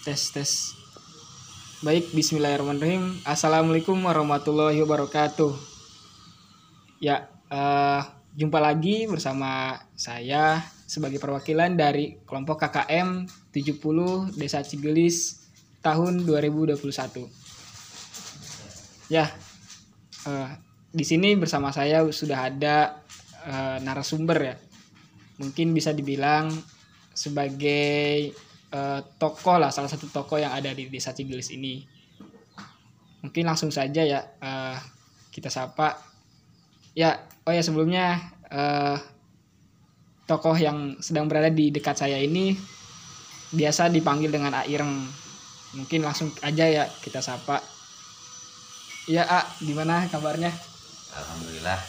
tes tes baik Bismillahirrahmanirrahim. Assalamualaikum warahmatullahi wabarakatuh. Ya eh, jumpa lagi bersama saya sebagai perwakilan dari kelompok KKM 70 Desa Cigelis tahun 2021 ya eh, di sini bersama saya sudah ada eh, narasumber ya. Mungkin bisa dibilang sebagai eh, tokoh lah salah satu tokoh yang ada di desa Cigelis ini. Mungkin langsung saja ya eh, kita sapa. Ya oh ya sebelumnya eh, tokoh yang sedang berada di dekat saya ini biasa dipanggil dengan Aireng mungkin langsung aja ya kita sapa. Ya A gimana kabarnya? Alhamdulillah,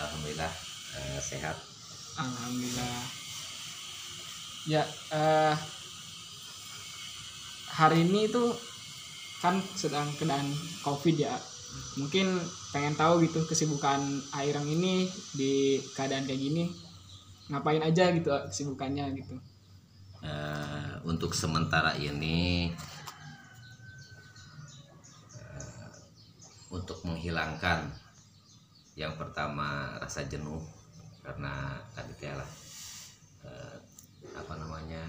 alhamdulillah eh, sehat. Alhamdulillah. Ya, eh, hari ini tuh kan sedang keadaan COVID ya. Mungkin pengen tahu gitu kesibukan Airang ini di keadaan kayak gini. Ngapain aja gitu A, kesibukannya gitu. Eh, untuk sementara ini eh, untuk menghilangkan yang pertama rasa jenuh karena tadi lah eh, apa namanya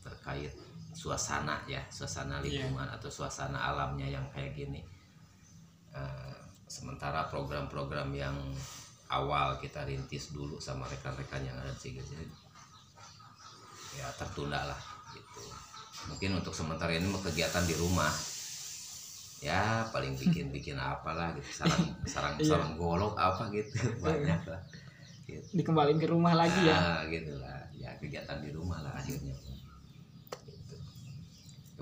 terkait suasana ya suasana Iya. lingkungan atau suasana alamnya yang kayak gini Eh, sementara program-program yang awal kita rintis dulu sama rekan-rekan yang ada di Sigel ya tertunda lah gitu mungkin untuk sementara ini kegiatan di rumah ya paling bikin bikin apalah gitu sarang sarang Iya. sarang golok apa gitu banyak lah gitu. Dikembaliin ke rumah lagi ya. Ah, gitu lah ya kegiatan di rumah lah akhirnya.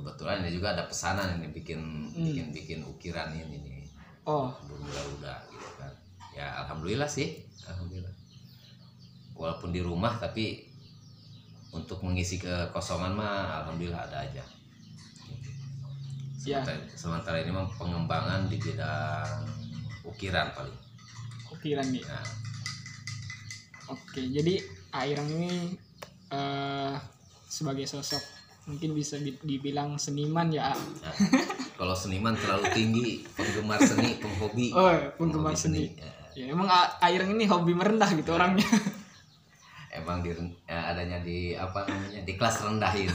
Kebetulan ini juga ada pesanan ini bikin Hmm. bikin bikin ukiran ini nih. Oh, udah gitu kan. Ya alhamdulillah sih alhamdulillah. Walaupun di rumah tapi untuk mengisi kekosongan mah alhamdulillah ada aja. Ya. sementara, sementara ini mah pengembangan di bidang ukiran paling. Ukiran nih. nah, Oke, jadi Airang ini eh sebagai sosok mungkin bisa di- dibilang seniman ya. Nah, kalau seniman terlalu tinggi penggemar seni penghobi Oh, penggemar seni. ya. Ya emang A- Airang ini hobi merendah gitu orangnya. emang di ya, adanya di apa namanya di kelas rendah itu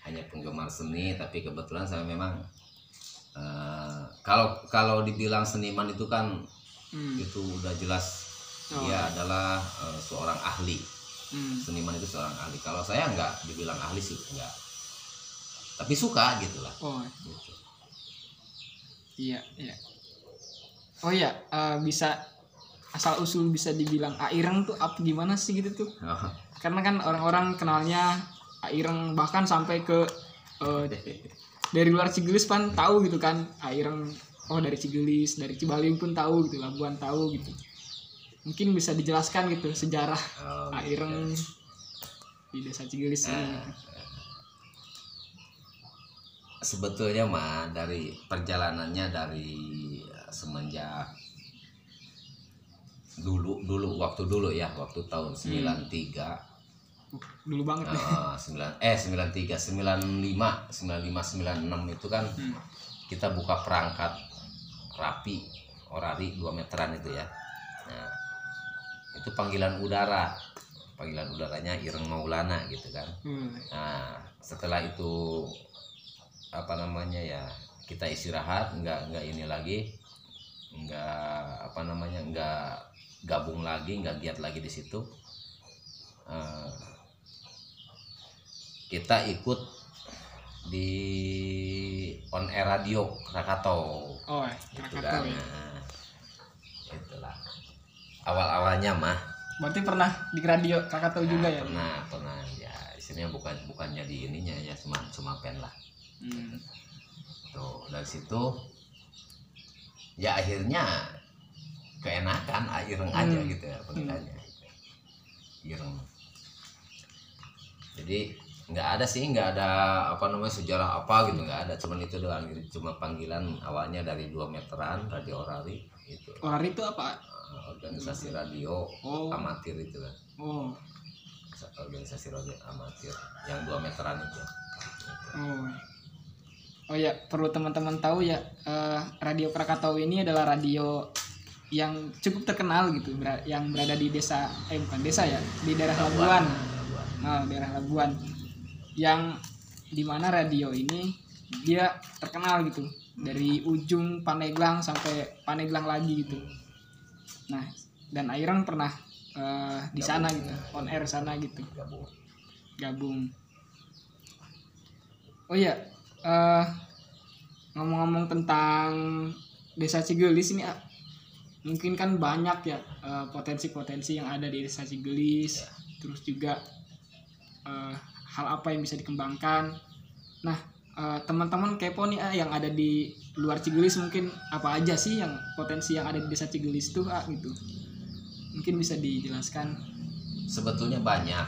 hanya penggemar seni tapi kebetulan saya memang eh, kalau kalau dibilang seniman itu kan Hmm. itu udah jelas Oh. dia adalah eh, seorang ahli Hmm. seniman itu seorang ahli kalau saya nggak dibilang ahli sih nggak tapi suka gitu lah Oh, gitu. iya, iya. Oh iya, eh, bisa asal usul bisa dibilang Airang tuh apa gimana sih gitu tuh? Karena kan orang-orang kenalnya Airang bahkan sampai ke eh, dari luar Cigelis kan tahu gitu kan Airang oh dari Cigelis, dari Cibaling pun tahu gitu, Labuan tahu gitu. Mungkin bisa dijelaskan gitu sejarah Oh, Aireng di desa Cigelis ini. Eh, sebetulnya mah dari perjalanannya dari eh, semenjak dulu dulu waktu dulu ya waktu tahun 93 Dulu banget eh, 9 eh 93 95 95 96 itu kan Hmm. kita buka perangkat rapi orari 2 meteran itu ya. Nah itu panggilan udara panggilan udaranya Ireng Maulana gitu kan Hmm. Nah, setelah itu apa namanya ya kita istirahat, nggak nggak ini lagi, nggak apa namanya nggak gabung lagi, nggak giat lagi di situ. Eh, kita ikut di on air radio Krakatau Oh, gitu Krakatau kan. ya. Nah, itulah awal awalnya mah Berarti pernah di radio Krakatau juga Nah, ya? pernah pernah ya isinya bukan bukan jadi ininya ya cuma cuma pen lah Hmm. tuh dari situ ya akhirnya keenakan ah, ireng aja Hmm. gitu ya panggilannya ireng jadi nggak ada sih nggak ada apa namanya sejarah apa gitu nggak ada cuman itu doang gitu. cuma panggilan awalnya dari dua meteran radio orari itu Orari itu apa? Organisasi radio Oh, amatir itu kan oh, organisasi radio amatir yang dua meteran itu Oh. Oh ya, perlu teman-teman tahu ya, eh, Radio Krakatau ini adalah radio yang cukup terkenal gitu, ber- yang berada di desa, eh bukan desa ya, di daerah Labuan. Labuan. Nah, daerah Labuan. Yang di mana radio ini dia terkenal gitu, dari ujung Paneglang sampai Paneglang lagi gitu. Nah, dan Airan pernah eh, di sana gitu, on air sana gitu gabung gabung. Oh iya, eh, ngomong-ngomong tentang desa Cigelis ini, ah, mungkin kan banyak ya eh, potensi-potensi yang ada di desa Cigelis, Ya. terus juga eh, hal apa yang bisa dikembangkan. Nah, teman-teman kepo nih ah, yang ada di luar Cigelis mungkin apa aja sih yang potensi yang ada di desa Cigelis tuh ah gitu. Mungkin bisa dijelaskan. sebetulnya banyak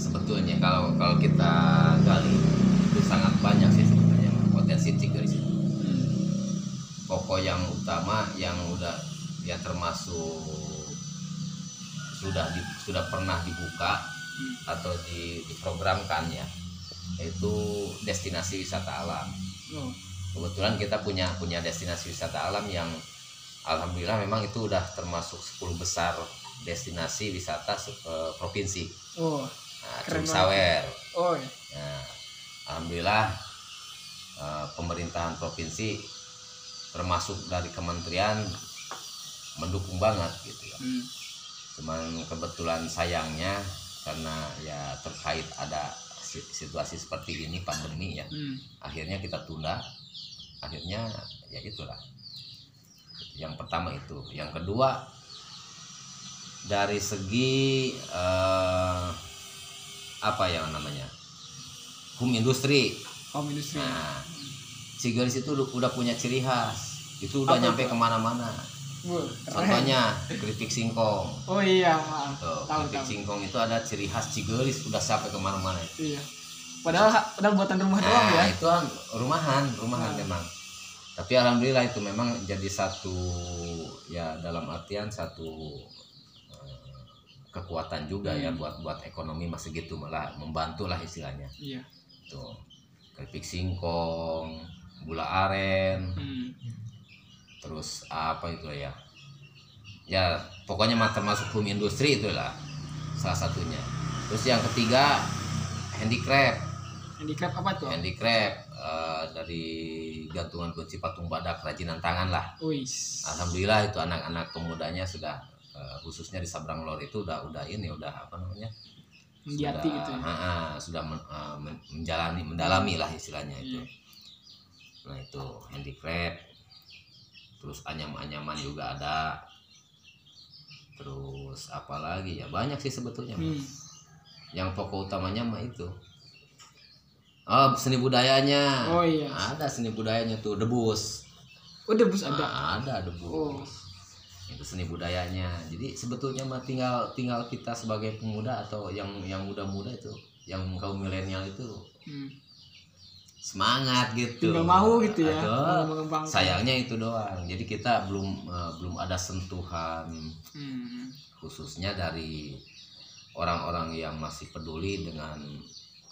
sebetulnya kalau kalau kita gali itu sangat banyak sih sebetulnya potensi Cigelis itu pokok yang utama yang udah ya termasuk sudah di, sudah pernah dibuka Hmm. atau di, diprogramkan ya yaitu destinasi wisata alam Oh, kebetulan kita punya punya destinasi wisata alam yang alhamdulillah memang itu udah termasuk 10 besar destinasi wisata eh, provinsi oh, nah. Sawer oh ya. Nah, alhamdulillah eh, pemerintahan provinsi termasuk dari kementerian mendukung banget gitu ya Hmm. cuman kebetulan sayangnya karena ya terkait ada si- situasi seperti ini pandemi ya Hmm. akhirnya kita tunda akhirnya ya itulah yang pertama itu yang kedua dari segi eh, apa yang namanya home industri Home industry. nah Cigaris itu udah, punya ciri khas itu udah Apa nyampe itu? ke mana-mana contohnya keripik singkong Oh iya, maaf. Tuh, tahu keripik tahu. singkong itu ada ciri khas Cigelis udah sampai ke mana-mana Iya. Padahal padahal buatan rumah doang Nah, ya. itu kan rumahan, rumahan Nah. memang. Tapi alhamdulillah itu memang jadi satu ya dalam artian satu eh, kekuatan juga ya Hmm. buat buat ekonomi masih gitu malah membantu lah istilahnya. Iya. Tuh. Keripik singkong, gula aren, Hmm. terus apa itu ya? Ya, pokoknya termasuk home industri itulah salah satunya. Terus yang ketiga handicraft. Handicraft apa tuh? handicraft eh, dari gantungan kunci patung badak kerajinan tangan lah Wis. alhamdulillah itu anak-anak pemudanya sudah eh, khususnya di Sabrang Lor itu udah udah ini udah apa namanya Mendiati sudah, gitu ya. ah, ah, sudah men- eh, men- menjalani mendalami lah istilahnya itu Iya. nah itu handicraft terus anyam-anyaman juga ada terus apa lagi ya banyak sih sebetulnya Mas. Hmm. yang pokok utamanya mah itu oh seni budayanya Oh iya. ada seni budayanya tuh debus Oh, debus ada. Ah, ada debus Oh. itu seni budayanya jadi sebetulnya mah tinggal tinggal kita sebagai pemuda atau yang yang muda-muda itu yang kaum milenial itu Hmm. semangat gitu Tinggal mau gitu ya. Mengembangkan. sayangnya itu doang jadi kita belum eh, belum ada sentuhan Hmm. khususnya dari orang-orang yang masih peduli dengan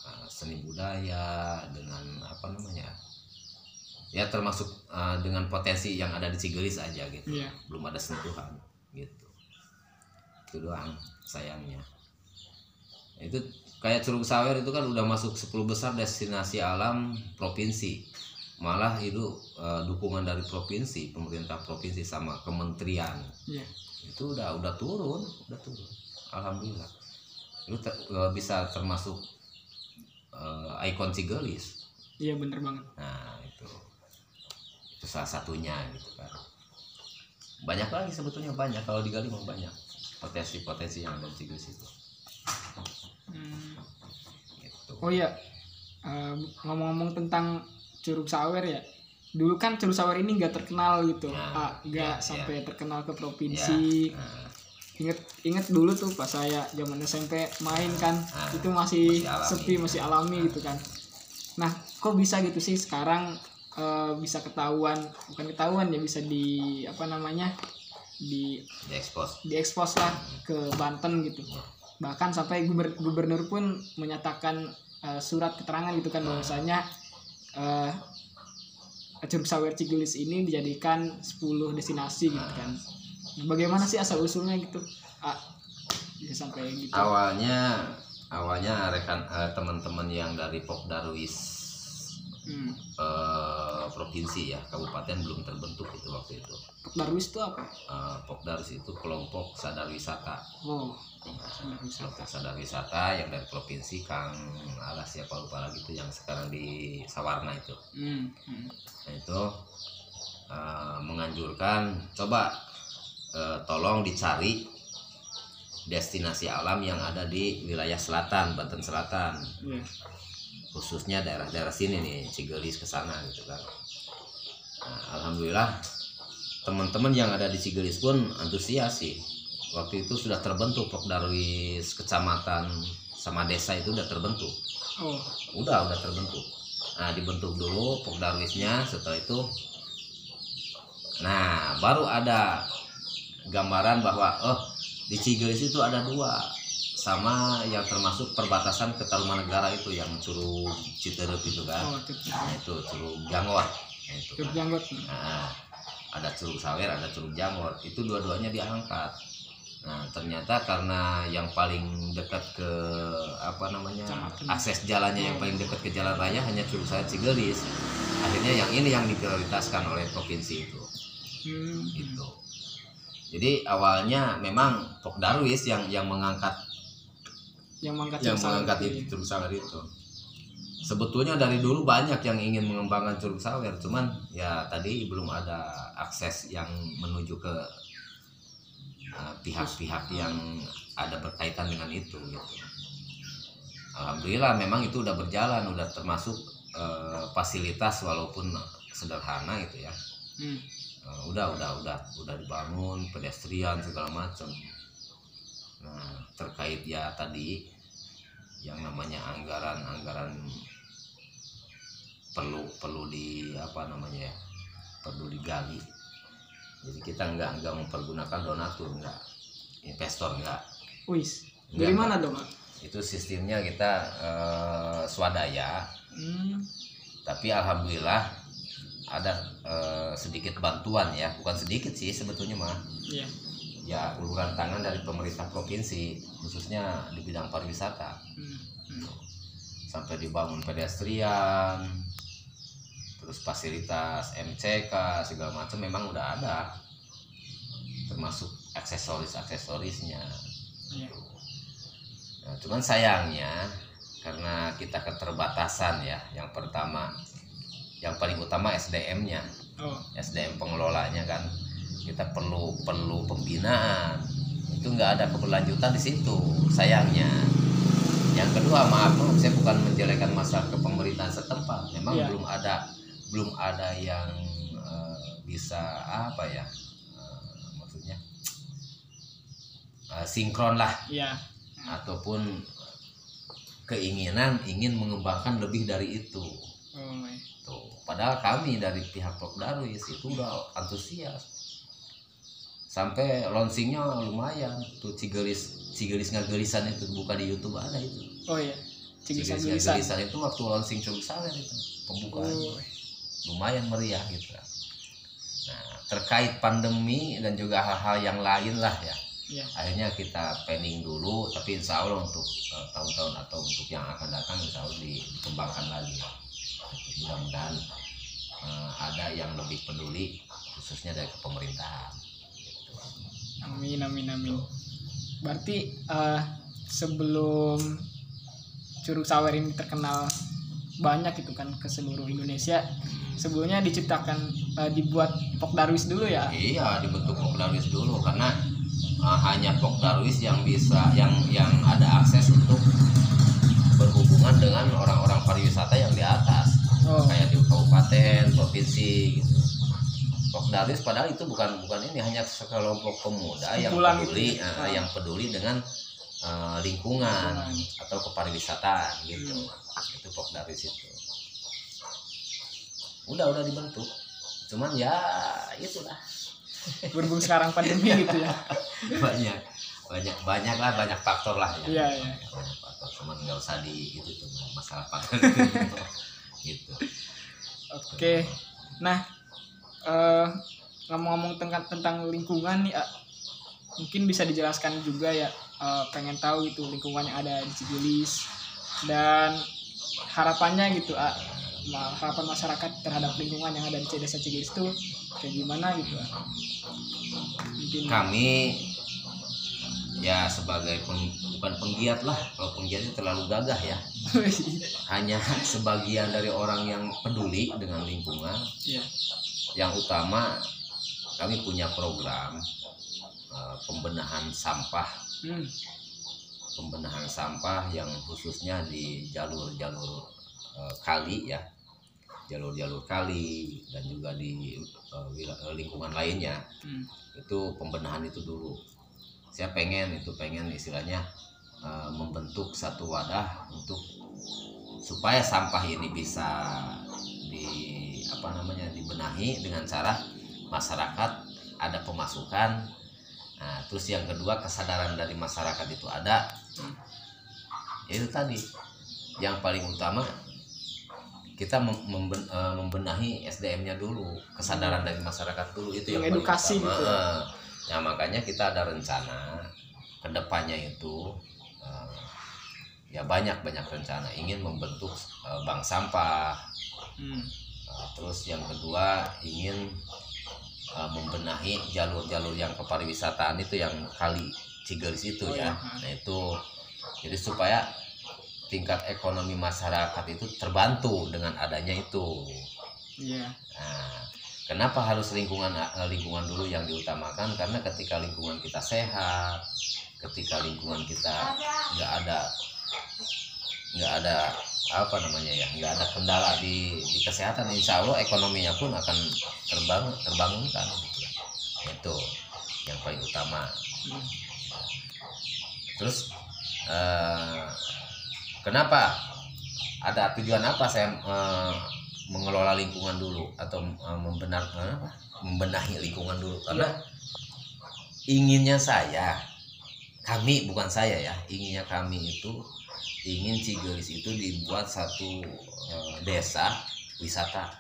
uh, seni budaya dengan apa namanya ya termasuk uh, dengan potensi yang ada di Cigelis aja gitu. Iya. belum ada sentuhan gitu. Itu doang sayangnya. Itu kayak Curug Sawer itu kan udah masuk 10 besar destinasi alam provinsi. Malah itu uh, dukungan dari provinsi pemerintah provinsi sama kementerian. Iya. itu udah udah turun udah turun. Alhamdulillah. Itu ter- eh, bisa termasuk eh, ikon Cigelis Iya bener banget. nah itu itu salah satunya gitu kan banyak lagi sebetulnya banyak kalau digali mau banyak potensi-potensi yang ada di Cigelis itu Hmm. gitu Oh iya. Eh, ngomong-ngomong tentang Curug Sawer ya. Dulu kan Curug Sawer ini nggak terkenal gitu. Ya, Ah, nggak ya, sampai terkenal ke ya, provinsi. nah, Ingat ingat dulu tuh pas saya zaman SMP main kan Ah, itu masih, masih alami. sepi masih alami gitu kan. Nah kok bisa gitu sih sekarang eh, bisa ketahuan bukan ketahuan ya bisa di apa namanya di diekspos diekspos lah ke Banten gitu. bahkan sampai guber- gubernur pun menyatakan eh, surat keterangan gitu kan bahwasanya eh, Curug Sawer Cigelis ini dijadikan 10 destinasi gitu kan. Bagaimana sih asal usulnya gitu? Ah, bisa sampai gitu. awalnya awalnya rekan eh, teman-teman yang dari Pok Darwis Hmm. eh, provinsi ya kabupaten belum terbentuk itu waktu itu Darwis itu apa? Eh, Pok Darwis itu kelompok sadar wisata Oh, sadar wisata. kelompok sadar wisata yang dari provinsi Kang Alas siapa lupa lagi itu yang sekarang di Sawarna itu Hmm. hmm. Nah, itu eh, menganjurkan coba eh, tolong dicari destinasi alam yang ada di wilayah selatan Banten Selatan. Iya. khususnya daerah-daerah sini nih Cigelis ke sana gitu kan. Nah, alhamdulillah teman-teman yang ada di Cigelis pun antusias sih. Waktu itu sudah terbentuk Pok Darwis kecamatan sama desa itu udah terbentuk. Oh, udah udah terbentuk. Nah dibentuk dulu Pok Darwisnya setelah itu nah baru ada gambaran bahwa oh di Cigelis itu ada dua sama yang termasuk perbatasan ke Tarumanegara itu yang Curug Citerep itu kan oh, nah itu Curug Jangor Nah, itu Curug kan. Nah, ada Curug Sawer, ada Curug Jamor. Itu dua-duanya diangkat. Nah, ternyata karena yang paling dekat ke apa namanya akses jalannya yang paling dekat ke jalan raya hanya Curug Sawer Cigelis. Akhirnya yang ini yang diprioritaskan oleh provinsi itu. Hmm. Gitu. Jadi awalnya memang Pok Darwis yang yang mengangkat Yang mengangkat yang mengangkat itu. Curug Sawer itu. Sebetulnya dari dulu banyak yang ingin mengembanggan Curug Sawer, cuman ya tadi belum ada akses yang menuju ke uh, pihak-pihak yang ada berkaitan dengan itu gitu. Alhamdulillah memang itu udah berjalan, udah termasuk uh, fasilitas walaupun sederhana gitu ya. Hmm. Uh, udah udah udah. Udah dibangun pedestrian segala macam nah terkait ya tadi yang namanya anggaran anggaran perlu perlu di apa namanya ya perlu digali. Jadi kita nggak nggak mempergunakan donatur nggak. Investor nggak. Wis. Dari mana dong? Itu sistemnya kita eh, swadaya. Hmm. tapi alhamdulillah ada eh, sedikit bantuan ya bukan sedikit sih sebetulnya mah Iya. ya uluran tangan dari pemerintah provinsi khususnya di bidang pariwisata Hmm. Hmm. sampai dibangun pedestrian terus fasilitas MCK segala macam memang udah ada termasuk aksesoris aksesorisnya Iya. Nah, cuman sayangnya karena kita keterbatasan ya yang pertama yang paling utama SDM-nya Oh. SDM pengelolanya kan kita perlu perlu pembinaan itu nggak ada keberlanjutan di situ sayangnya yang kedua maaf maaf saya bukan menjelekan masalah ke pemerintahan setempat memang Iya. belum ada belum ada yang eh, bisa apa ya eh, maksudnya eh, sinkron lah Iya. ataupun keinginan ingin mengembangkan lebih dari itu Oh. Tuh, padahal kami dari pihak Pok Darwis itu udah antusias. Sampai launchingnya lumayan. Tuh Cigelis Cigelis ngagelisan itu buka di YouTube ada itu. Oh iya. Cigelis ngagelisan itu waktu launching Curug Sawer itu pembukaan. Oh. Lumayan meriah gitu. Nah, terkait pandemi dan juga hal-hal yang lain lah ya. Iya. Akhirnya kita pending dulu, tapi insya Allah untuk eh, tahun-tahun atau untuk yang akan datang insya Allah di- dikembangkan lagi. Mudah-mudahan eh, ada yang lebih peduli khususnya dari pemerintahan. Gitu. Amin amin amin. Berarti eh, sebelum Curug Sawer ini terkenal banyak itu kan ke seluruh Indonesia. Sebelumnya diciptakan eh, dibuat Pok Darwis dulu ya. Iya dibentuk Pok Darwis dulu karena eh, hanya Pok Darwis yang bisa yang provinsi gitu Pok Darwis padahal itu bukan bukan ini hanya sekelompok pemuda yang Kumpulan peduli gitu. eh, Ah. yang peduli dengan eh, lingkungan Lingkungan. atau kepariwisataan gitu Hmm. itu Pok Darwis itu udah udah dibentuk cuman ya itulah Berhubung sekarang pandemi gitu ya. banyak banyak banyak lah banyak faktor lah ya Iya, iya. banyak faktor cuman nggak usah di itu tuh masalah faktor gitu Oke. Nah, eh ngomong-ngomong tentang tentang lingkungan nih, A, mungkin bisa dijelaskan juga ya. eh, pengen tahu itu lingkungan yang ada di Cibilis dan harapannya gitu. Ma- harapan masyarakat terhadap lingkungan yang ada di desa Cibilis itu kayak gimana gitu, A. Mungkin. kami ya sebagai peng- bukan penggiat lah. Kalau penggiat itu terlalu gagah ya. Hanya sebagian dari orang yang peduli dengan lingkungan. Iya. yang utama kami punya program eh, pembenahan sampah. Hmm. pembenahan sampah yang khususnya di jalur-jalur eh, kali ya. Jalur-jalur kali dan juga di eh, lingkungan lainnya. Hmm. itu pembenahan itu dulu saya pengen itu pengen istilahnya eh, membentuk satu wadah untuk supaya sampah ini bisa di apa namanya dibenahi dengan cara masyarakat ada pemasukan nah terus yang kedua kesadaran dari masyarakat itu ada itu tadi yang paling utama kita eh, membenahi SDM-nya dulu kesadaran dari masyarakat dulu itu yang paling Mengedukasi utama. gitu ya. Nah makanya kita ada rencana ke depannya itu eh, ya banyak banyak rencana ingin membentuk eh, bank sampah Hmm. eh, terus yang kedua ingin membenahi jalur-jalur yang kepariwisataan itu yang kali Cigelis itu Oh, ya iya. nah itu jadi supaya tingkat ekonomi masyarakat itu terbantu dengan adanya itu Iya. Nah, kenapa harus lingkungan eh, lingkungan dulu yang diutamakan? Karena ketika lingkungan kita sehat, ketika lingkungan kita nggak ada nggak ada apa namanya ya, nggak ada kendala di, di kesehatan, insya Allah ekonominya pun akan terbangun terbangunkan. Itu yang paling utama. Terus eh, kenapa? Ada tujuan apa saya eh, mengelola lingkungan dulu atau eh, membenar eh, apa? membenahi lingkungan dulu? Karena inginnya saya, kami bukan saya ya, inginnya kami itu ingin Cigelis itu dibuat satu eh, desa wisata.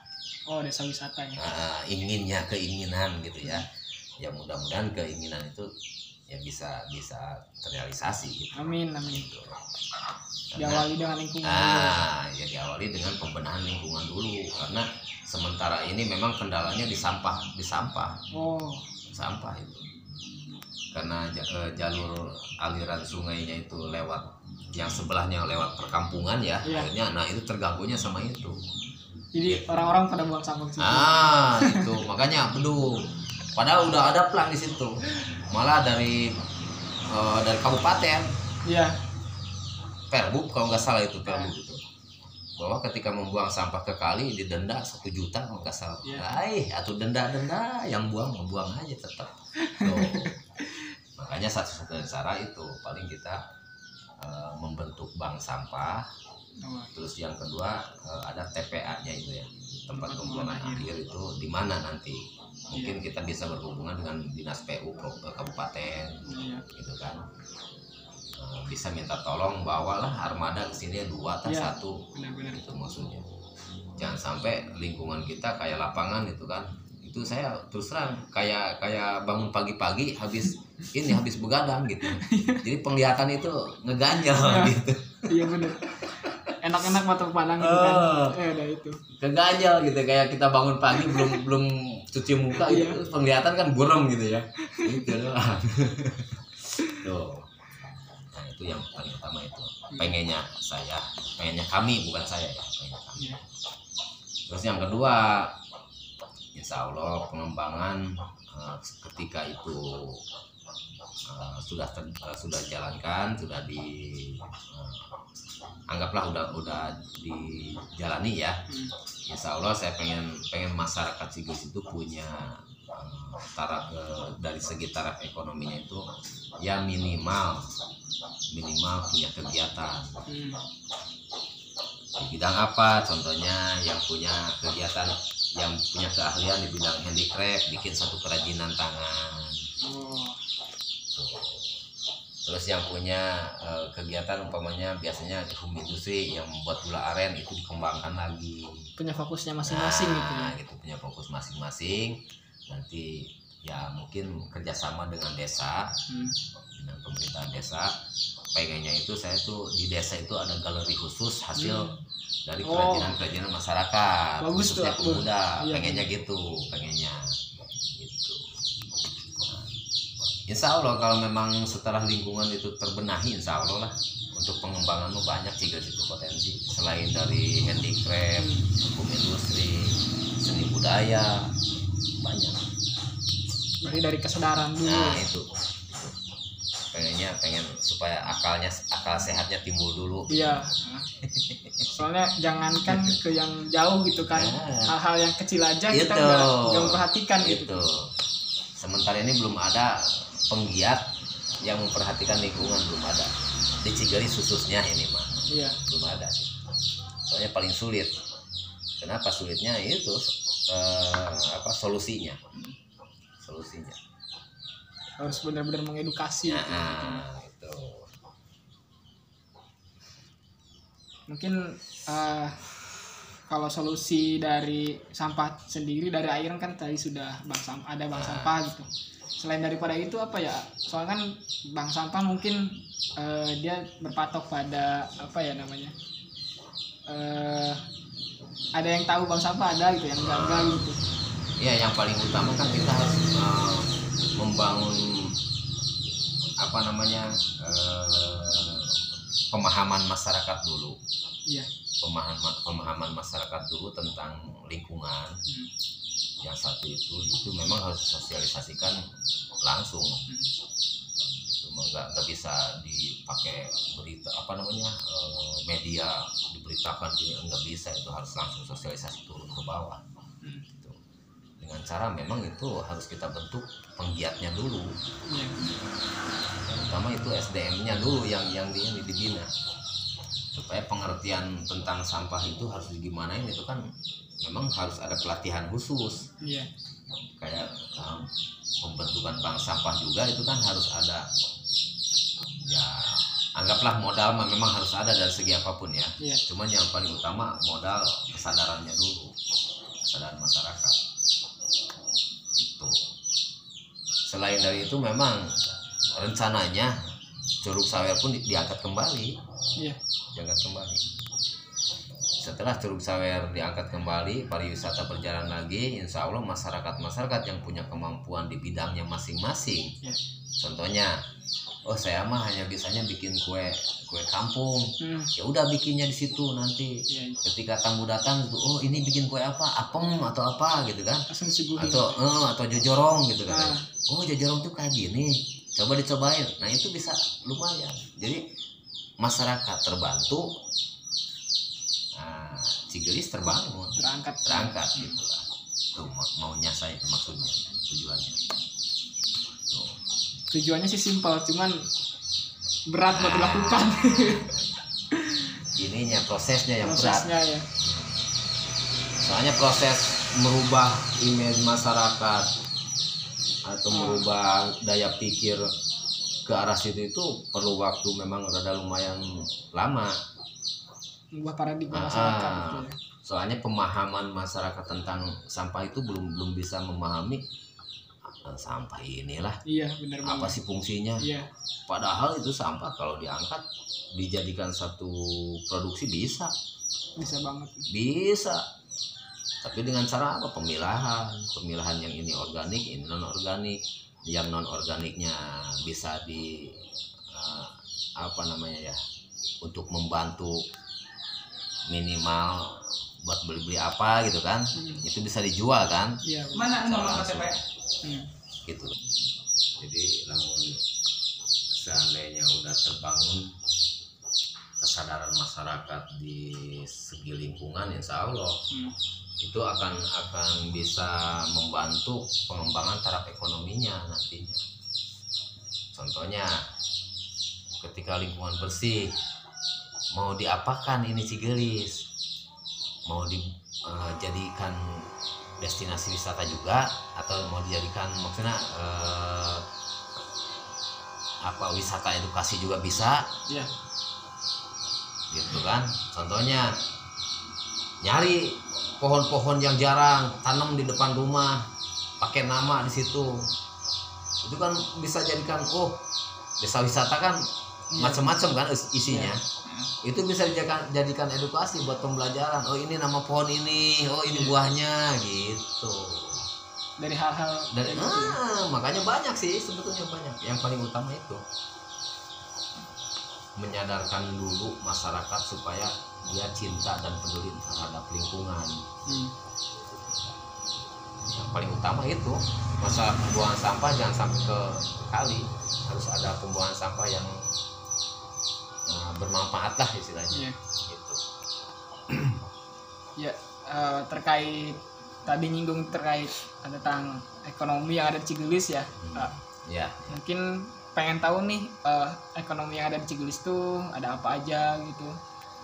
Oh, desa wisata ya. Nah, inginnya keinginan gitu ya. Ya mudah-mudahan keinginan itu ya bisa bisa terrealisasi gitu. Amin, amin. Karena- Diawali dengan lingkungan. dulu. Ah, ya diawali dengan pembenahan lingkungan dulu karena sementara ini memang kendalanya di sampah, di sampah, Oh, sampah itu. Karena eh, jalur aliran sungainya itu lewat yang sebelahnya lewat perkampungan ya, Iya. akhirnya nah itu terganggunya sama itu. jadi orang-orang pada buang sampah situ. Ah, itu makanya belum. Padahal udah ada plan di situ. Malah dari eh, dari kabupaten Iya. Perbub kalau nggak salah itu Perbub itu bahwa ketika membuang sampah ke kali didenda satu juta kalau nggak salah. Iya. Ay, atau denda-denda yang buang membuang aja tetap. Tuh. Makanya satu-satunya cara itu paling kita eh, membentuk bank sampah. Oh, Terus yang kedua eh, ada TPA-nya itu ya tempat pembuangan akhir itu di mana nanti. Mungkin kita bisa berhubungan dengan dinas PU pro- kabupaten iya. gitu kan Eh, bisa minta tolong bawalah armada ke sini dua atau Iya. satu Benar-benar. itu maksudnya jangan sampai lingkungan kita kayak lapangan itu kan itu saya terus terang kayak kayak bangun pagi-pagi habis ini habis begadang gitu jadi penglihatan itu ngeganjal gitu Iya benar. Enak-enak mata pandang gitu kan. Oh. Eh, udah itu. ngeganjal gitu kayak kita bangun pagi belum belum cuci muka gitu Iya. penglihatan kan buram gitu ya gitu doang tuh nah itu yang paling utama itu pengennya saya pengennya kami bukan saya ya pengennya kami Iya. terus yang kedua insya Allah pengembangan eh, ketika itu eh, sudah ter- eh, sudah jalankan sudah di eh, anggaplah udah udah dijalani ya Hmm. Insya Allah saya pengen pengen masyarakat Sigis itu punya taraf eh, dari segi taraf ekonominya itu ya minimal minimal punya kegiatan. Hmm. di bidang apa? Contohnya yang punya kegiatan yang punya keahlian di bidang handicraft bikin satu kerajinan tangan. Oh, terus yang punya eh, kegiatan umpamanya biasanya di home industri yang membuat gula aren itu dikembangkan lagi. Punya fokusnya masing-masing gitu ya? Nah, gitu punya fokus masing-masing nanti ya mungkin kerjasama dengan desa Hmm. dengan pemerintahan desa pengennya itu saya tuh di desa itu ada galeri khusus hasil Hmm. dari Oh. kerajinan-kerajinan masyarakat Bagus tuh, khususnya Pak. pemuda Iya. pengennya gitu pengennya gitu Insya Allah kalau memang setelah lingkungan itu terbenahi Insya Allah lah untuk pengembangan lu banyak sih itu potensi selain dari handicraft, hukum industri, seni budaya banyak. berarti dari kesadaran dulu Nah itu, pengennya pengen supaya akalnya akal sehatnya timbul dulu. iya soalnya jangankan ke yang jauh gitu kan Nah. hal-hal yang kecil aja kita Itu. nggak nggak memperhatikan gitu Itu. Sementara ini belum ada penggiat yang memperhatikan lingkungan belum ada. Di Cigaris khususnya ini mah. iya belum ada sih soalnya paling sulit kenapa sulitnya itu eh, apa solusinya. Solusinya. Harus benar-benar mengedukasi. Gitu. nah itu. Mungkin eh, kalau solusi dari sampah sendiri dari air kan tadi sudah bank sampah ada bank sampah gitu. Selain daripada itu apa ya? Soalnya kan bank sampah mungkin eh, dia berpatok pada apa ya namanya eh ada yang tahu bank sampah ada gitu yang enggak gitu. Ya yang paling utama kan kita harus eh, membangun apa namanya eh, pemahaman masyarakat dulu. Iya. Pemahaman pemahaman masyarakat dulu tentang lingkungan. Hmm. yang satu itu itu memang harus disosialisasikan langsung. Hmm. Nggak nggak bisa dipakai berita apa namanya eh, media diberitakan di nggak bisa itu harus langsung sosialisasi turun ke bawah Hmm. gitu. dengan cara memang itu harus kita bentuk penggiatnya dulu Iya. yang utama itu SDM-nya dulu yang yang di, yang dibina supaya pengertian tentang sampah itu harus digimanain itu kan memang harus ada pelatihan khusus iya kayak um, pembentukan bank sampah juga itu kan harus ada ya anggaplah modal memang harus ada dari segi apa pun ya. Iya. Cuman yang paling utama modal kesadarannya dulu kesadaran masyarakat. Itu selain dari itu memang rencananya Curug Sawer pun di- diangkat kembali. Iya. Diangkat kembali. Setelah Curug Sawer diangkat kembali pariwisata berjalan lagi insya Allah masyarakat-masyarakat yang punya kemampuan di bidangnya masing-masing iya contohnya oh saya mah hanya bisanya bikin kue kue kampung. Hmm. ya udah bikinnya di situ nanti. Iya. ketika tamu datang gitu oh ini bikin kue apa? Apem atau apa gitu kan? Disuguhin atau eh, atau jojorong gitu kan. Ah. oh jojorong tuh kayak gini. Coba dicobain. Nah itu bisa lumayan. Jadi masyarakat terbantu. Nah Cigelis terbangun. Terangkat. Terangkat gitu lah. Tuh ma- maunya saya maksudnya tujuannya. tuh tujuannya sih simpel cuman berat buat dilakukan ininya prosesnya yang berat prosesnya ya soalnya proses merubah image masyarakat atau Hmm. merubah daya pikir ke arah situ itu perlu waktu memang rada lumayan lama mengubah paradigma Ah, masyarakat ah. gitu ya. soalnya pemahaman masyarakat tentang sampah itu belum belum bisa memahami "Ah, sampah inilah. Iya benar apa banget. sih fungsinya? Iya. Padahal itu sampah kalau diangkat dijadikan satu produksi bisa. Bisa banget. Bisa. Tapi dengan cara apa? Pemilahan. Pemilahan yang ini organik ini non organik yang non organiknya bisa di eh, apa namanya ya untuk membantu minimal buat beli-beli apa gitu kan. Hmm. itu bisa dijual kan? Iya benar. Mana nomor. KTP? Hmm. Gitu jadi namun seandainya udah terbangun kesadaran masyarakat di segi lingkungan insya Allah Hmm. itu akan akan bisa membantu pengembangan taraf ekonominya nantinya. Contohnya ketika lingkungan bersih mau diapakan ini Cigelis mau dijadikan destinasi wisata juga atau mau dijadikan maksudnya eh, apa wisata edukasi juga bisa Iya. gitu kan contohnya nyari pohon-pohon yang jarang tanam di depan rumah pakai nama di situ itu kan bisa jadikan oh desa wisata kan. Macam-macam kan is- isinya. Iya. itu bisa dijadikan jadikan edukasi buat pembelajaran. Oh ini nama pohon ini. Oh ini buahnya gitu. Dari hal-hal dari gitu. ya. ah, makanya banyak sih sebetulnya banyak. Yang paling utama itu. Menyadarkan dulu masyarakat supaya dia cinta dan peduli terhadap lingkungan. Hmm. yang paling utama itu masa pembuangan sampah jangan sampai ke kali. Harus ada pembuangan sampah yang eh, bermanfaat lah istilahnya Iya. gitu Ya, eh, terkait tadi nyinggung terkait tentang ekonomi yang ada di Cigelis ya. Eh, ya mungkin pengen tahu nih eh, ekonomi yang ada di Cigelis tuh ada apa aja gitu.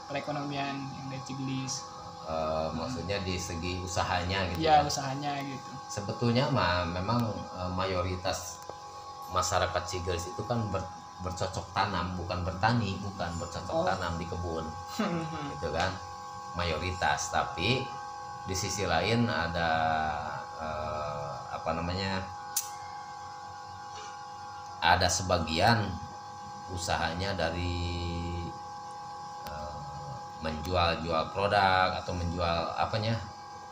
Perekonomian yang ada di Cigelis. eh, maksudnya di segi usahanya gitu Ya, kan. usahanya gitu. sebetulnya mah memang eh, mayoritas masyarakat Cigelis itu kan ber- bercocok tanam bukan bertani bukan bercocok Oh. tanam di kebun. Gitu kan? Mayoritas tapi di sisi lain ada eh, apa namanya ada sebagian usahanya dari eh, menjual-jual produk atau menjual apanya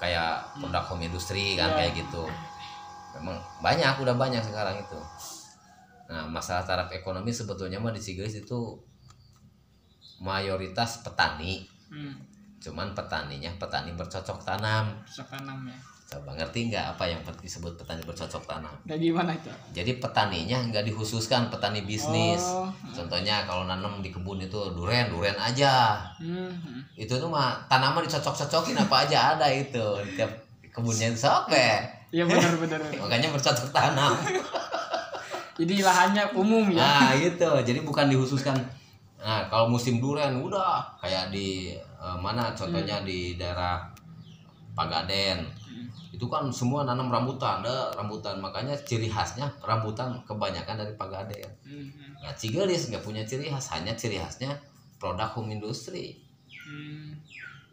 kayak produk home industry kan Iya. kayak gitu. Memang banyak udah banyak sekarang itu nah masalah taraf ekonomi sebetulnya mah di Cigelis itu mayoritas petani Hmm, cuman petaninya petani bercocok tanam cocok tanam ya. coba ngerti nggak apa yang disebut petani bercocok tanam Kayak gimana itu? jadi petaninya nggak dikhususkan petani bisnis Oh, contohnya kalau nanam di kebun itu duren duren aja hmm, hmm. itu tuh mah tanaman dicocok-cocokin apa aja ada itu tiap kebunnya sok be. Iya benar-benar. makanya bercocok tanam Jadi lahannya umum ya. nah itu jadi bukan dikhususkan nah kalau musim duren udah kayak di eh, mana contohnya di daerah Pagaden Hmm. itu kan semua nanam rambutan ada rambutan makanya ciri khasnya rambutan kebanyakan dari Pagaden Hmm, hmm, nah Cigelis nggak punya ciri khas hanya ciri khasnya produk home industry hmm.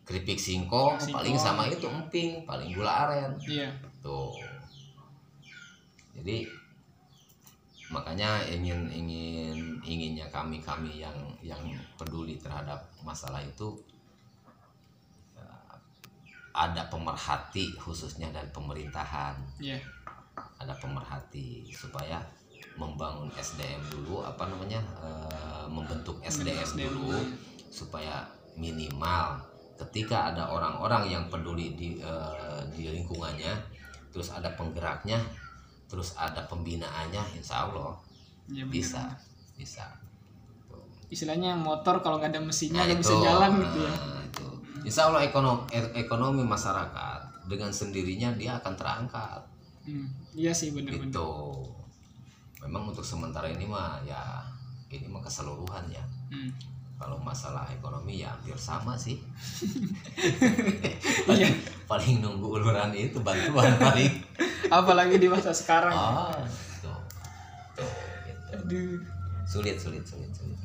keripik singkong Singkong. paling sama itu emping paling gula aren Iya. tuh jadi makanya ingin ingin inginnya kami kami yang yang peduli terhadap masalah itu eh, ada pemerhati khususnya dari pemerintahan Iya. ada pemerhati supaya membangun SDM dulu apa namanya eh, membentuk SDM, SDM dulu supaya minimal ketika ada orang-orang yang peduli di eh, di lingkungannya terus ada penggeraknya terus ada pembinaannya insya Allah benar. bisa bisa Tuh. Istilahnya motor kalau nggak ada mesinnya Nah, nggak bisa itu. jalan gitu ya. Nah, itu. Insya Allah ekonomi ekonomi masyarakat dengan sendirinya dia akan terangkat Hmm, Iya sih benar-benar. itu memang untuk sementara ini mah ya ini mah keseluruhan ya Hmm. Kalau masalah ekonomi ya hampir sama sih Iya. paling nunggu uluran itu bantuan paling Apalagi di masa sekarang. oh tuh gitu. Aduh. sulit sulit sulit sulit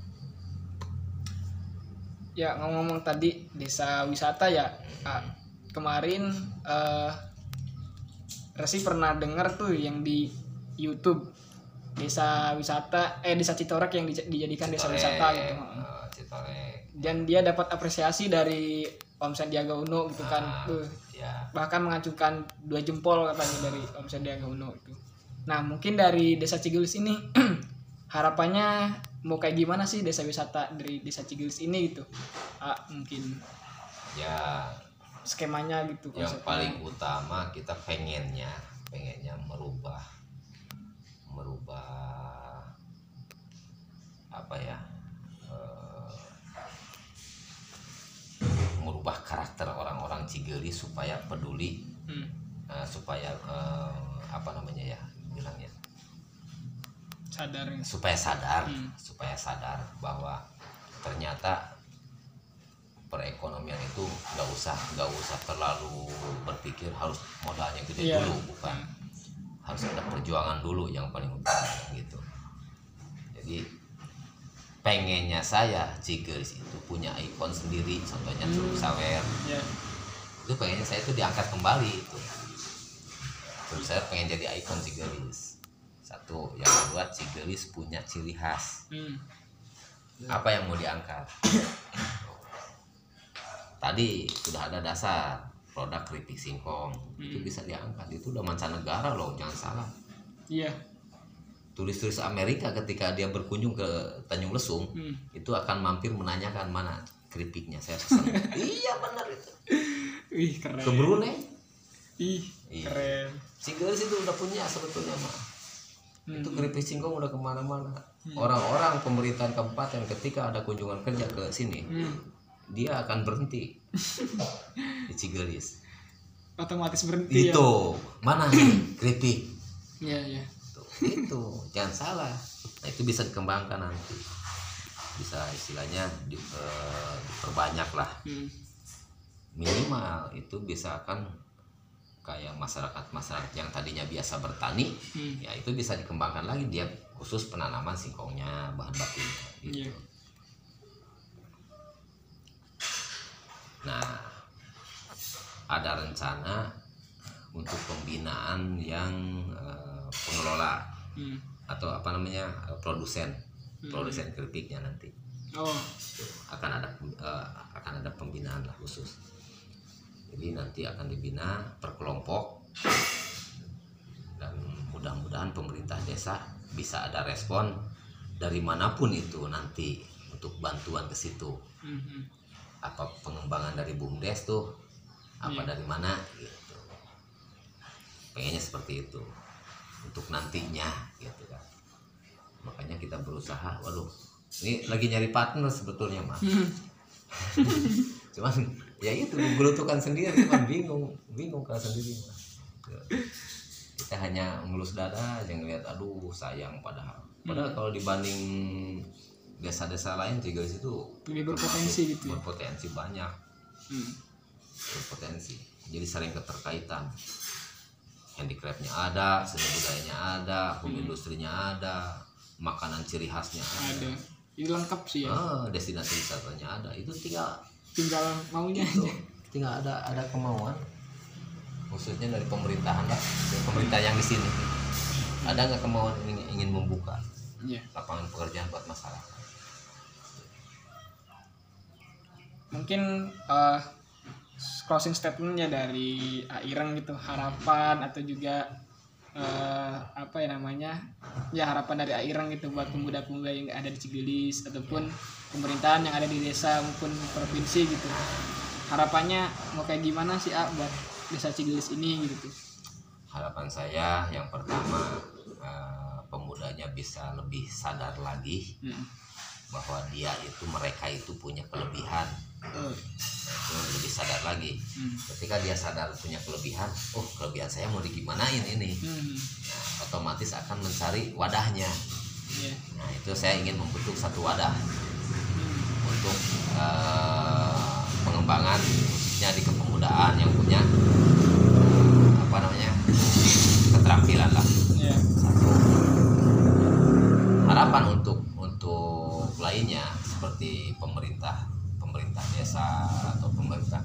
Ya ngomong-ngomong tadi desa wisata ya. ah, kemarin eh Resi pernah dengar tuh yang di YouTube desa wisata eh desa Citorek yang dij- dijadikan desa Citorek, wisata gitu. eh, Citorek Dan dia dapat apresiasi dari Om Sandiaga Uno gitu kan. Ah. Tuh, ya bahkan mengacungkan dua jempol katanya dari Om Sandiaga Uno itu. Nah mungkin dari desa Cigelis ini harapannya mau kayak gimana sih desa wisata dari desa Cigelis ini gitu? Ah, mungkin ya skemanya gitu yang paling utama kita pengennya pengennya merubah merubah apa ya eh, merubah karakter orang-orang Cigeli supaya peduli Hmm, eh, supaya eh, apa namanya ya bilangnya sadar ya. supaya sadar Hmm. supaya sadar bahwa ternyata perekonomian itu nggak usah nggak usah terlalu berpikir harus modalnya gede Iya. dulu bukan harus ada perjuangan dulu yang paling utama gitu. Jadi pengennya saya Cigelis itu punya ikon sendiri contohnya Hmm. Curug Sawer. Ya. Itu pengennya saya itu diangkat kembali itu terus saya pengen jadi ikon Cigelis satu. Yang kedua Cigelis punya ciri khas. Hmm. apa yang mau diangkat? Tadi sudah ada dasar produk keripik singkong itu Hmm. bisa diangkat itu udah mancanegara loh jangan salah iya turis-turis Amerika ketika dia berkunjung ke Tanjung Lesung hmm. itu akan mampir menanyakan mana keripiknya saya pesan iya benar itu Wih keren. ke Brunei Ih Iya. keren. Cigelis itu udah punya sebetulnya mah Hmm. itu keripik singkong udah ke mana-mana orang-orang pemerintahan kabupaten ketika ada kunjungan kerja ke sini Hmm. Dia akan berhenti di Cigelis Otomatis berhenti itu mana nih keripik ya. Iya. Tuh, itu jangan salah nah itu bisa dikembangkan nanti bisa istilahnya di, eh, diperbanyak lah Hmm. minimal itu bisa kan kayak masyarakat masyarakat yang tadinya biasa bertani Hmm. ya itu bisa dikembangkan lagi dia khusus penanaman singkongnya bahan bakunya gitu. Iya. Nah, ada rencana untuk pembinaan yang eh, pengelola Hmm. atau apa namanya eh, produsen Hmm. produsen keripiknya nanti Oh. akan ada eh, akan ada pembinaan lah khusus. Jadi nanti akan dibina per kelompok dan mudah-mudahan pemerintah desa bisa ada respon dari mana pun itu nanti untuk bantuan ke situ Hmm. hmm. Apa pengembangan dari bumdes tuh apa Iya. dari mana gitu pengennya seperti itu untuk nantinya gitu kan makanya kita berusaha waduh ini lagi nyari partner sebetulnya mah Hmm. cuman ya itu gelutukan sendiri cuman bingung bingung kalau sendiri mah kita hanya ngelus dada aja ngeliat aduh sayang padahal padahal Hmm. kalau dibanding desa-desa lain juga di situ Lebih berpotensi gitu ya. berpotensi banyak Hmm. berpotensi jadi sering keterkaitan handicraftnya ada seni budayanya ada home Hmm. industrinya ada makanan ciri khasnya ada, Ada. Ini lengkap sih ya. Ah, destinasi wisatanya ada itu tinggal Tinggal maunya itu aja. tinggal ada ada kemauan khususnya dari pemerintahan lah dari pemerintah yang di sini ada nggak kemauan ingin, ingin membuka Iya. lapangan pekerjaan buat masyarakat. Mungkin eh, closing statementnya dari Aireng gitu harapan atau juga eh, apa ya namanya ya harapan dari Aireng gitu buat pemuda-pemuda yang ada di Cigelis ataupun pemerintahan yang ada di desa maupun provinsi gitu. Harapannya mau kayak gimana sih A buat desa Cigelis ini gitu? Harapan saya yang pertama eh, pemudanya bisa lebih sadar lagi Hmm. bahwa dia itu mereka itu punya kelebihan itu lebih sadar lagi hmm. ketika dia sadar punya kelebihan oh kelebihan saya mau digimanain ini Hmm. nah, otomatis akan mencari wadahnya Iya. nah itu saya ingin membentuk satu wadah Hmm. untuk eh, pengembangan khususnya di kepemudaan yang punya harapan untuk untuk lainnya seperti pemerintah pemerintah desa atau pemerintah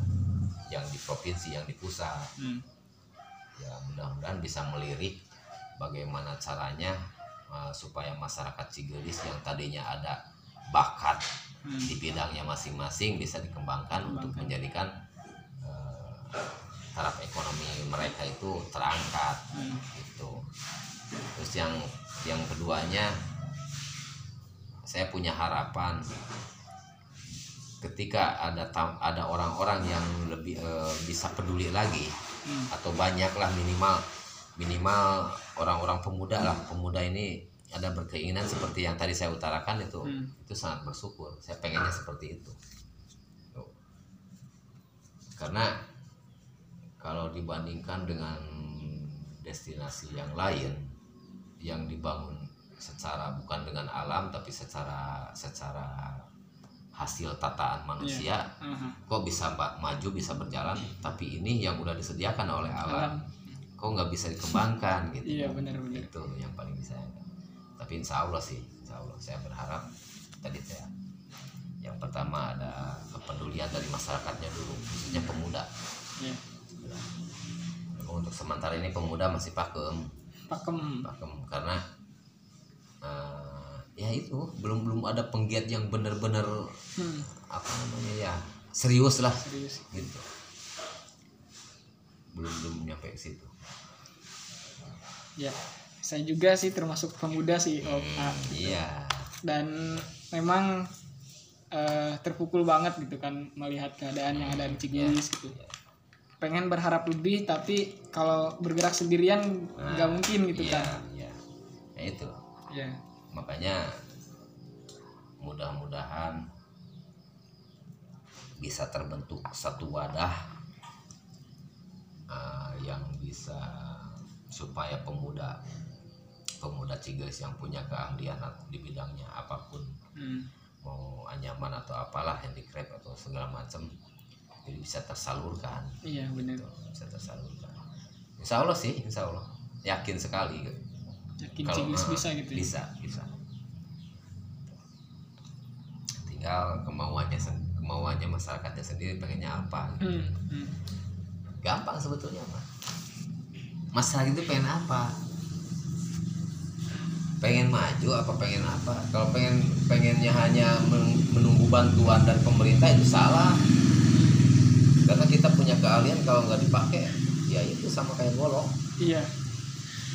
yang di provinsi yang di pusat Hmm. ya mudah-mudahan bisa melirik bagaimana caranya uh, supaya masyarakat Cigelis yang tadinya ada bakat Hmm. di bidangnya masing-masing bisa dikembangkan untuk Kembangkan. menjadikan uh, taraf ekonomi mereka itu terangkat Hmm. gitu terus yang yang keduanya saya punya harapan ketika ada ada orang-orang yang lebih eh, bisa peduli lagi Hmm. atau banyak lah minimal minimal orang-orang pemuda lah pemuda ini ada berkeinginan seperti yang tadi saya utarakan itu Hmm. itu sangat bersyukur saya pengennya seperti itu Tuh. karena kalau dibandingkan dengan destinasi yang lain yang dibangun secara bukan dengan alam tapi secara secara hasil tataan manusia Aha. kok bisa mbak maju bisa berjalan tapi ini yang udah disediakan oleh alam. Alam. kok nggak bisa dikembangkan gitu Iya benar-benar. itu yang paling disayangkan tapi insya Allah sih insya Allah. Saya berharap tadi saya yang pertama ada kepedulian dari masyarakatnya dulu khususnya pemuda. Memang untuk sementara ini pemuda masih pakem. Pakem. Pakem karena ya itu belum belum ada penggiat yang benar-benar hmm, apa namanya ya serius lah. Serius. Gitu. Belum belum nyampe ke situ. Ya saya juga sih termasuk pemuda sih Om. Ah, iya. Dan memang eh, terpukul banget gitu kan melihat keadaan yang ada di Cigelis gitu. pengen berharap lebih tapi kalau bergerak sendirian nggak mungkin gitu iya kan. iya. Ya itu. Ya makanya mudah-mudahan bisa terbentuk satu wadah eh, yang bisa supaya pemuda pemuda Ciges yang punya keahlian di bidangnya apa pun hmm, mau anyaman atau apalah handicraft atau segala macam jadi bisa tersalurkan. Iya benar. Bisa tersalurkan. Insya Allah sih Insya Allah. Yakin sekali yakin Kalau, eh, bisa gitu ya? bisa bisa. Tinggal kemauannya kemauannya masyarakatnya sendiri pengennya apa gitu. Hmm, hmm. gampang sebetulnya mah masyarakat itu pengen apa? Pengen maju apa pengen apa? Kalau pengen pengennya hanya men- menunggu bantuan dari pemerintah itu salah. Karena kita punya keahlian kalau nggak dipakai ya itu sama kayak golok. Iya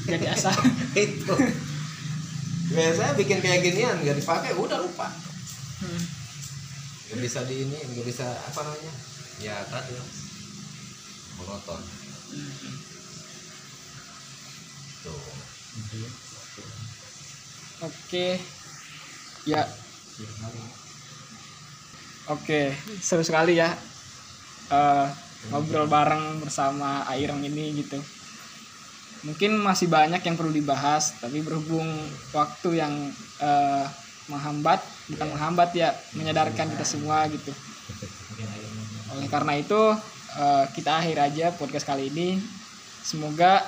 jadi asal itu. Biasanya bikin kayak ginian nggak dipakai udah lupa. Hmm, nggak bisa di ini nggak bisa apa namanya ya tadi. Monoton. Hmm, tuh. Oke. Ya. Oke seru sekali ya Eh, ngobrol bareng bersama Aireng ini gitu mungkin masih banyak yang perlu dibahas tapi berhubung waktu yang eh, menghambat bukan menghambat ya menyadarkan kita semua gitu. Oleh karena itu eh, kita akhir aja podcast kali ini. Semoga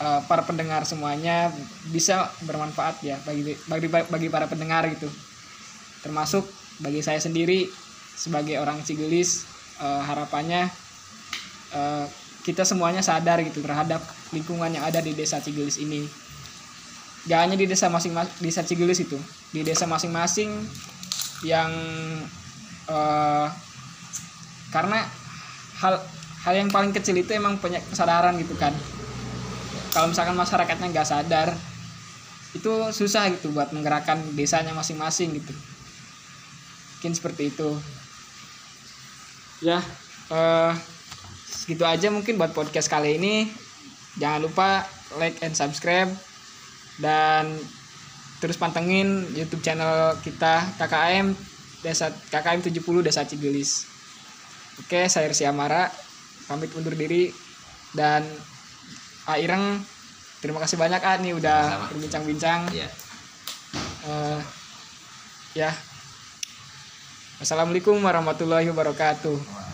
eh, para pendengar semuanya bisa bermanfaat ya bagi bagi bagi para pendengar gitu. Termasuk bagi saya sendiri sebagai orang Cigelis eh, harapannya eh, kita semuanya sadar gitu terhadap lingkungan yang ada di desa Cigelis ini. Gak hanya di desa masing desa Cigelis itu di desa masing-masing yang eh, karena hal hal yang paling kecil itu emang punya kesadaran gitu kan. Kalau misalkan masyarakatnya nggak sadar itu susah gitu buat menggerakkan desanya masing-masing gitu. Mungkin seperti itu. Ya eh segitu aja mungkin buat podcast kali ini jangan lupa like and subscribe dan terus pantengin YouTube channel kita KKM Desa KKM 70 Desa Cigelis. Oke, saya Rizky Amara pamit undur diri dan A Ireng terima kasih banyak A nih udah berbincang-bincang. ya Eh, ya. Assalamualaikum warahmatullahi wabarakatuh.